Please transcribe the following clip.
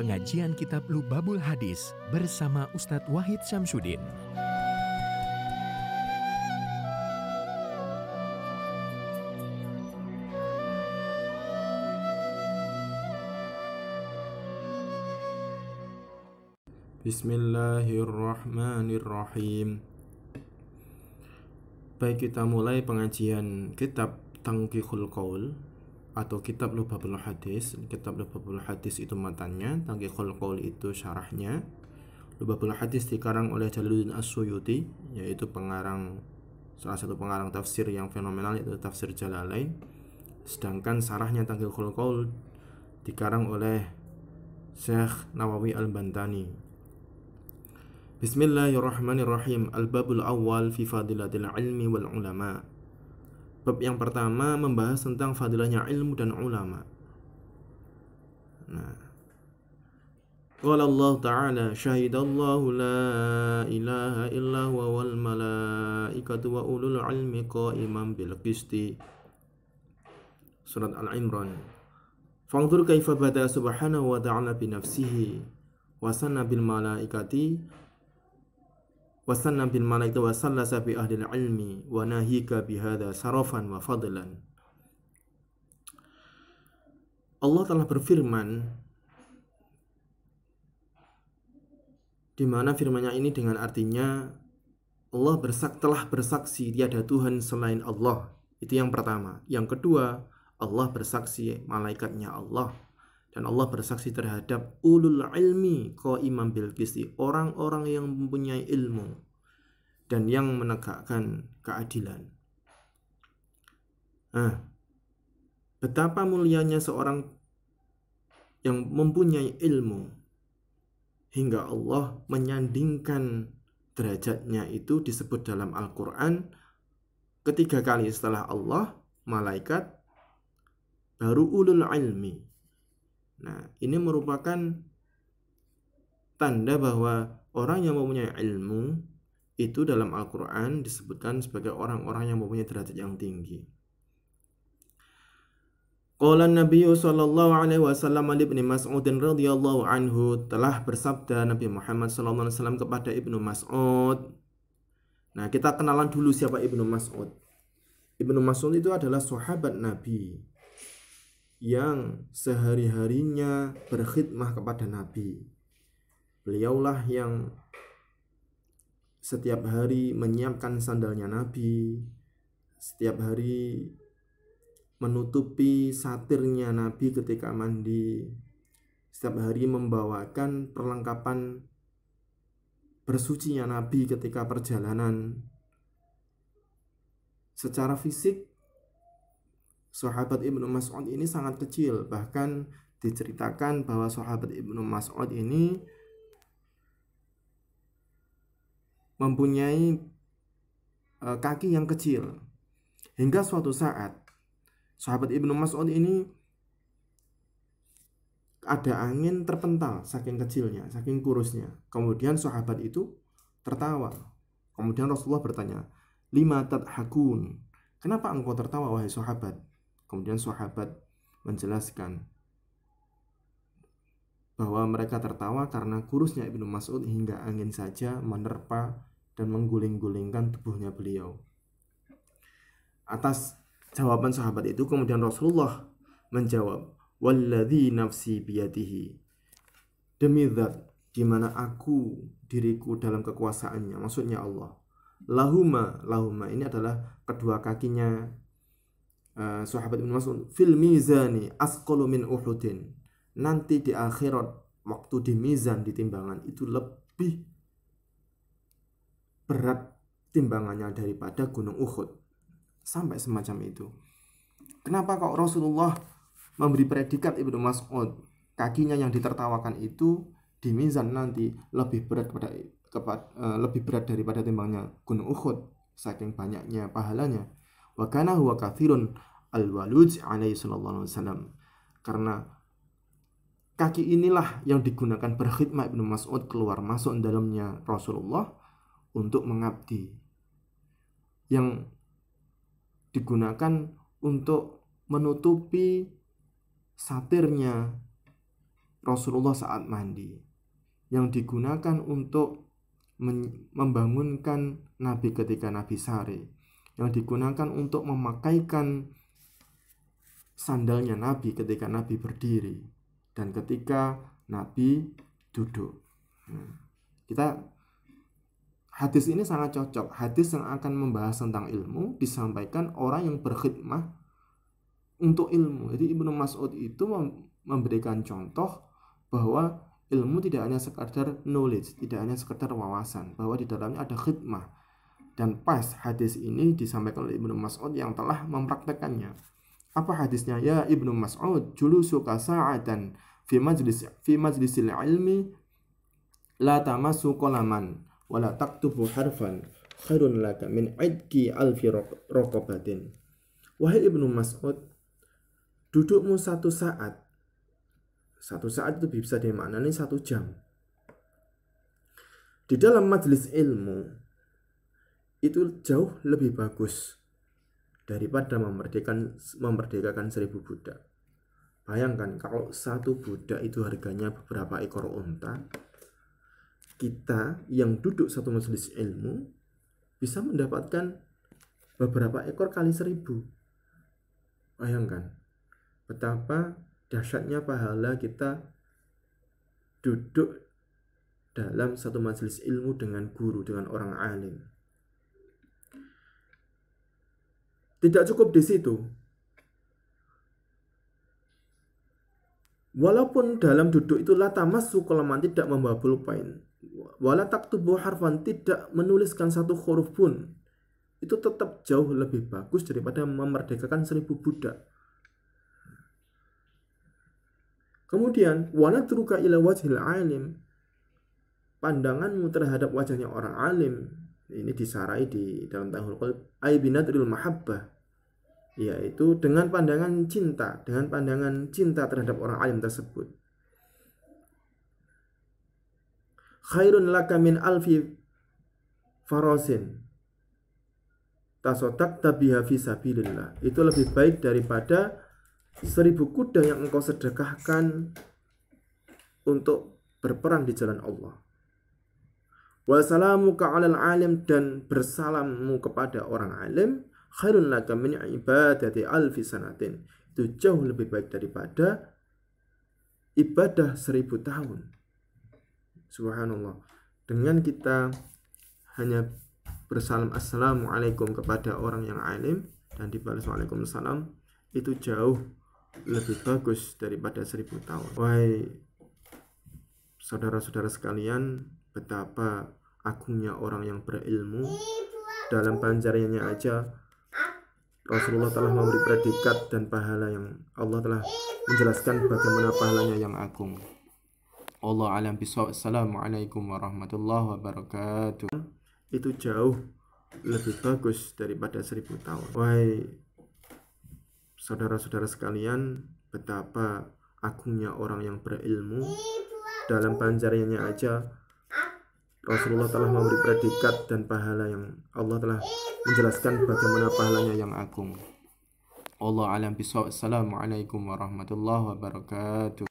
pengajian kitab Lubabul Hadis bersama Ustadz Wahid Syamsuddin. Bismillahirrahmanirrahim Baik kita mulai pengajian kitab Tangkihul Qaul atau kitab Lubabul Hadis. Kitab Lubabul Hadis itu matanya. Tangkihul Qaul itu syarahnya. Lubabul Hadis dikarang oleh Jalaluddin As-Suyuti yaitu pengarang salah satu pengarang tafsir yang fenomenal itu tafsir Jalalain. Sedangkan sarahnya Tangkihul Qaul dikarang oleh Syekh Nawawi Al-Bantani. Bismillahirrahmanirrahim. Al-Babul Awal fi Fadilatil Ilmi wal Ulama Bab yang pertama membahas tentang fadilahnya ilmu dan ulama. Nah. Qala Allah Ta'ala Syahidallahu la ilaha illa huwa wal malaikatu wa ulul ilmi qaimam bil qisti. Surat Al-Imran. Fangdur kaifa bada subhanahu wa ta'ala binafsihi Wasana bil malaikati wasanna bil malaikati wa sallasa bi ahli ilmi wa nahika bi hadha sarafan wa fadlan Allah telah berfirman di mana firmannya ini dengan artinya Allah bersak telah bersaksi tiada Tuhan selain Allah. Itu yang pertama. Yang kedua Allah bersaksi malaikatnya Allah dan Allah bersaksi terhadap ulul ilmi ko imam bil orang-orang yang mempunyai ilmu dan yang menegakkan keadilan. Nah, betapa mulianya seorang yang mempunyai ilmu hingga Allah menyandingkan derajatnya itu disebut dalam Al-Quran ketiga kali setelah Allah, malaikat, baru ulul ilmi Nah, ini merupakan tanda bahwa orang yang mempunyai ilmu itu dalam Al-Quran disebutkan sebagai orang-orang yang mempunyai derajat yang tinggi. Qala Nabi sallallahu alaihi wasallam Ali bin Mas'ud radhiyallahu anhu telah bersabda Nabi Muhammad sallallahu alaihi wasallam kepada Ibnu Mas'ud. Nah, kita kenalan dulu siapa Ibnu Mas'ud. Ibnu Mas'ud itu adalah sahabat Nabi yang sehari-harinya berkhidmah kepada Nabi. Beliaulah yang setiap hari menyiapkan sandalnya Nabi, setiap hari menutupi satirnya Nabi ketika mandi, setiap hari membawakan perlengkapan bersucinya Nabi ketika perjalanan. Secara fisik sahabat Ibnu Mas'ud ini sangat kecil bahkan diceritakan bahwa sahabat Ibnu Mas'ud ini mempunyai uh, kaki yang kecil hingga suatu saat sahabat Ibnu Mas'ud ini ada angin terpental saking kecilnya, saking kurusnya. Kemudian sahabat itu tertawa. Kemudian Rasulullah bertanya, "Lima tadhakun?" Kenapa engkau tertawa wahai sahabat? Kemudian sahabat menjelaskan bahwa mereka tertawa karena kurusnya Ibnu Mas'ud hingga angin saja menerpa dan mengguling-gulingkan tubuhnya beliau. Atas jawaban sahabat itu kemudian Rasulullah menjawab, "Walladzi nafsi biyadihi." Demi zat di mana aku diriku dalam kekuasaannya, maksudnya Allah. Lahuma, lahuma ini adalah kedua kakinya uh, sahabat Ibnu Mas'ud fil mizani asqalu min Uhudin. Nanti di akhirat waktu di mizan di timbangan itu lebih berat timbangannya daripada gunung Uhud. Sampai semacam itu. Kenapa kok Rasulullah memberi predikat Ibnu Mas'ud kakinya yang ditertawakan itu di mizan nanti lebih berat pada kepada, uh, lebih berat daripada timbangnya gunung Uhud saking banyaknya pahalanya wa kana huwa kathirun al-walud alaihi sallallahu alaihi wasallam. Karena kaki inilah yang digunakan berkhidmat Ibnu Mas'ud keluar masuk dalamnya Rasulullah untuk mengabdi. Yang digunakan untuk menutupi satirnya Rasulullah saat mandi. Yang digunakan untuk membangunkan Nabi ketika Nabi sare yang digunakan untuk memakaikan sandalnya Nabi ketika Nabi berdiri dan ketika Nabi duduk. Nah, kita hadis ini sangat cocok. Hadis yang akan membahas tentang ilmu disampaikan orang yang berkhidmah untuk ilmu. Jadi Ibnu Mas'ud itu memberikan contoh bahwa ilmu tidak hanya sekadar knowledge, tidak hanya sekadar wawasan, bahwa di dalamnya ada khidmah. Dan pas hadis ini disampaikan oleh Ibnu Mas'ud yang telah mempraktekannya. Apa hadisnya? Ya Ibnu Mas'ud, julusuka sa'atan fi majlis fi majlisil ilmi la tamassu qalaman wa la taktubu harfan khairun laka min idki alfi raqabatin. Wahai Ibnu Mas'ud, dudukmu satu saat satu saat itu bisa dimaknani satu jam. Di dalam majelis ilmu itu jauh lebih bagus daripada memerdekakan memerdekakan seribu budak. Bayangkan kalau satu budak itu harganya beberapa ekor unta, kita yang duduk satu majelis ilmu bisa mendapatkan beberapa ekor kali seribu. Bayangkan betapa dahsyatnya pahala kita duduk dalam satu majelis ilmu dengan guru, dengan orang alim. Tidak cukup di situ. Walaupun dalam duduk itu latamasu kelemahan tidak membawa pulpen. Wala taktubu harfan tidak menuliskan satu huruf pun. Itu tetap jauh lebih bagus daripada memerdekakan seribu budak. Kemudian wala turuka ila wajhil alim. Pandanganmu terhadap wajahnya orang alim ini disarai di dalam tahul qalb ay binadril mahabbah yaitu dengan pandangan cinta, dengan pandangan cinta terhadap orang alim tersebut. Khairun laka min alfi farasin tasodak tabiha fi sabilillah. Itu lebih baik daripada seribu kuda yang engkau sedekahkan untuk berperang di jalan Allah. Wassalamuka alal alim dan bersalammu kepada orang alim khairun laka min ibadati alfi sanatin. Itu jauh lebih baik daripada ibadah seribu tahun. Subhanallah. Dengan kita hanya bersalam assalamualaikum kepada orang yang alim dan dibalas waalaikumsalam itu jauh lebih bagus daripada seribu tahun. Wahai saudara-saudara sekalian, betapa agungnya orang yang berilmu dalam panjariannya aja Rasulullah telah memberi predikat dan pahala yang Allah telah menjelaskan bagaimana pahalanya yang agung. Allah alam bisawab. Assalamualaikum warahmatullahi wabarakatuh. Itu jauh lebih bagus daripada seribu tahun. Wahai saudara-saudara sekalian betapa agungnya orang yang berilmu dalam panjariannya aja Rasulullah telah memberi predikat dan pahala yang Allah telah menjelaskan bagaimana pahalanya yang agung. Allah alam bisawab. Assalamualaikum warahmatullahi wabarakatuh.